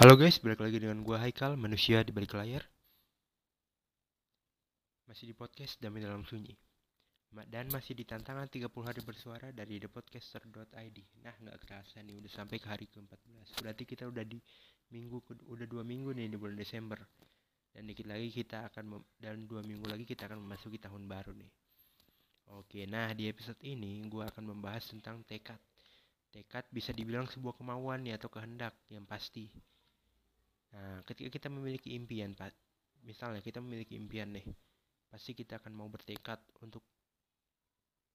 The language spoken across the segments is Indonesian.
Halo guys, balik lagi dengan gua Haikal, manusia di balik layar. Masih di podcast Damai Dalam Sunyi. Dan masih di tantangan 30 hari bersuara dari thepodcaster.id. Nah, nggak kerasa nih udah sampai ke hari ke-14. Berarti kita udah di minggu udah dua minggu nih di bulan Desember. Dan dikit lagi kita akan dan dua minggu lagi kita akan memasuki tahun baru nih. Oke, nah di episode ini gua akan membahas tentang tekad. Tekad bisa dibilang sebuah kemauan ya atau kehendak yang pasti. Nah, ketika kita memiliki impian, Pak, misalnya kita memiliki impian nih, pasti kita akan mau bertekad untuk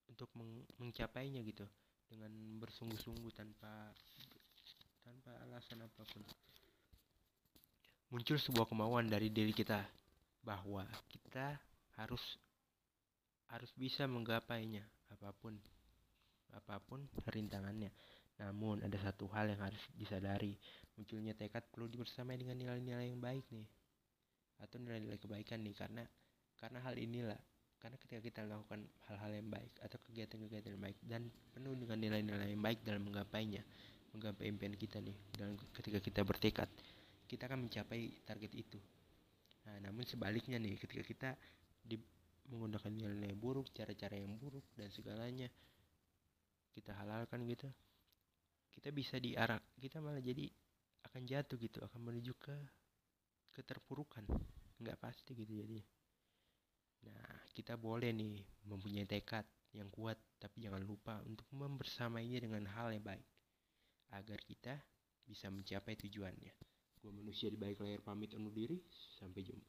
untuk meng- mencapainya gitu dengan bersungguh-sungguh tanpa tanpa alasan apa pun. Muncul sebuah kemauan dari diri kita bahwa kita harus harus bisa menggapainya apa pun apa pun rintangannya. Namun ada satu hal yang harus disadari, munculnya tekad perlu dibersamai dengan nilai-nilai yang baik nih. Atau nilai-nilai kebaikan nih karena karena hal inilah. Karena ketika kita melakukan hal-hal yang baik atau kegiatan-kegiatan yang baik dan penuh dengan nilai-nilai yang baik dalam menggapainya menggapai impian kita nih dan ketika kita bertekad kita akan mencapai target itu. Nah namun sebaliknya nih ketika kita di, menggunakan nilai-nilai buruk cara-cara yang buruk dan segalanya kita halalkan gitu kita bisa diarak kita malah jadi akan jatuh gitu akan menuju ke keterpurukan. Nggak pasti gitu jadi nah kita boleh nih mempunyai tekad yang kuat tapi jangan lupa untuk membersamainya dengan hal yang baik agar kita bisa mencapai tujuannya. Gua manusia di balik layar pamit undur diri sampai jumpa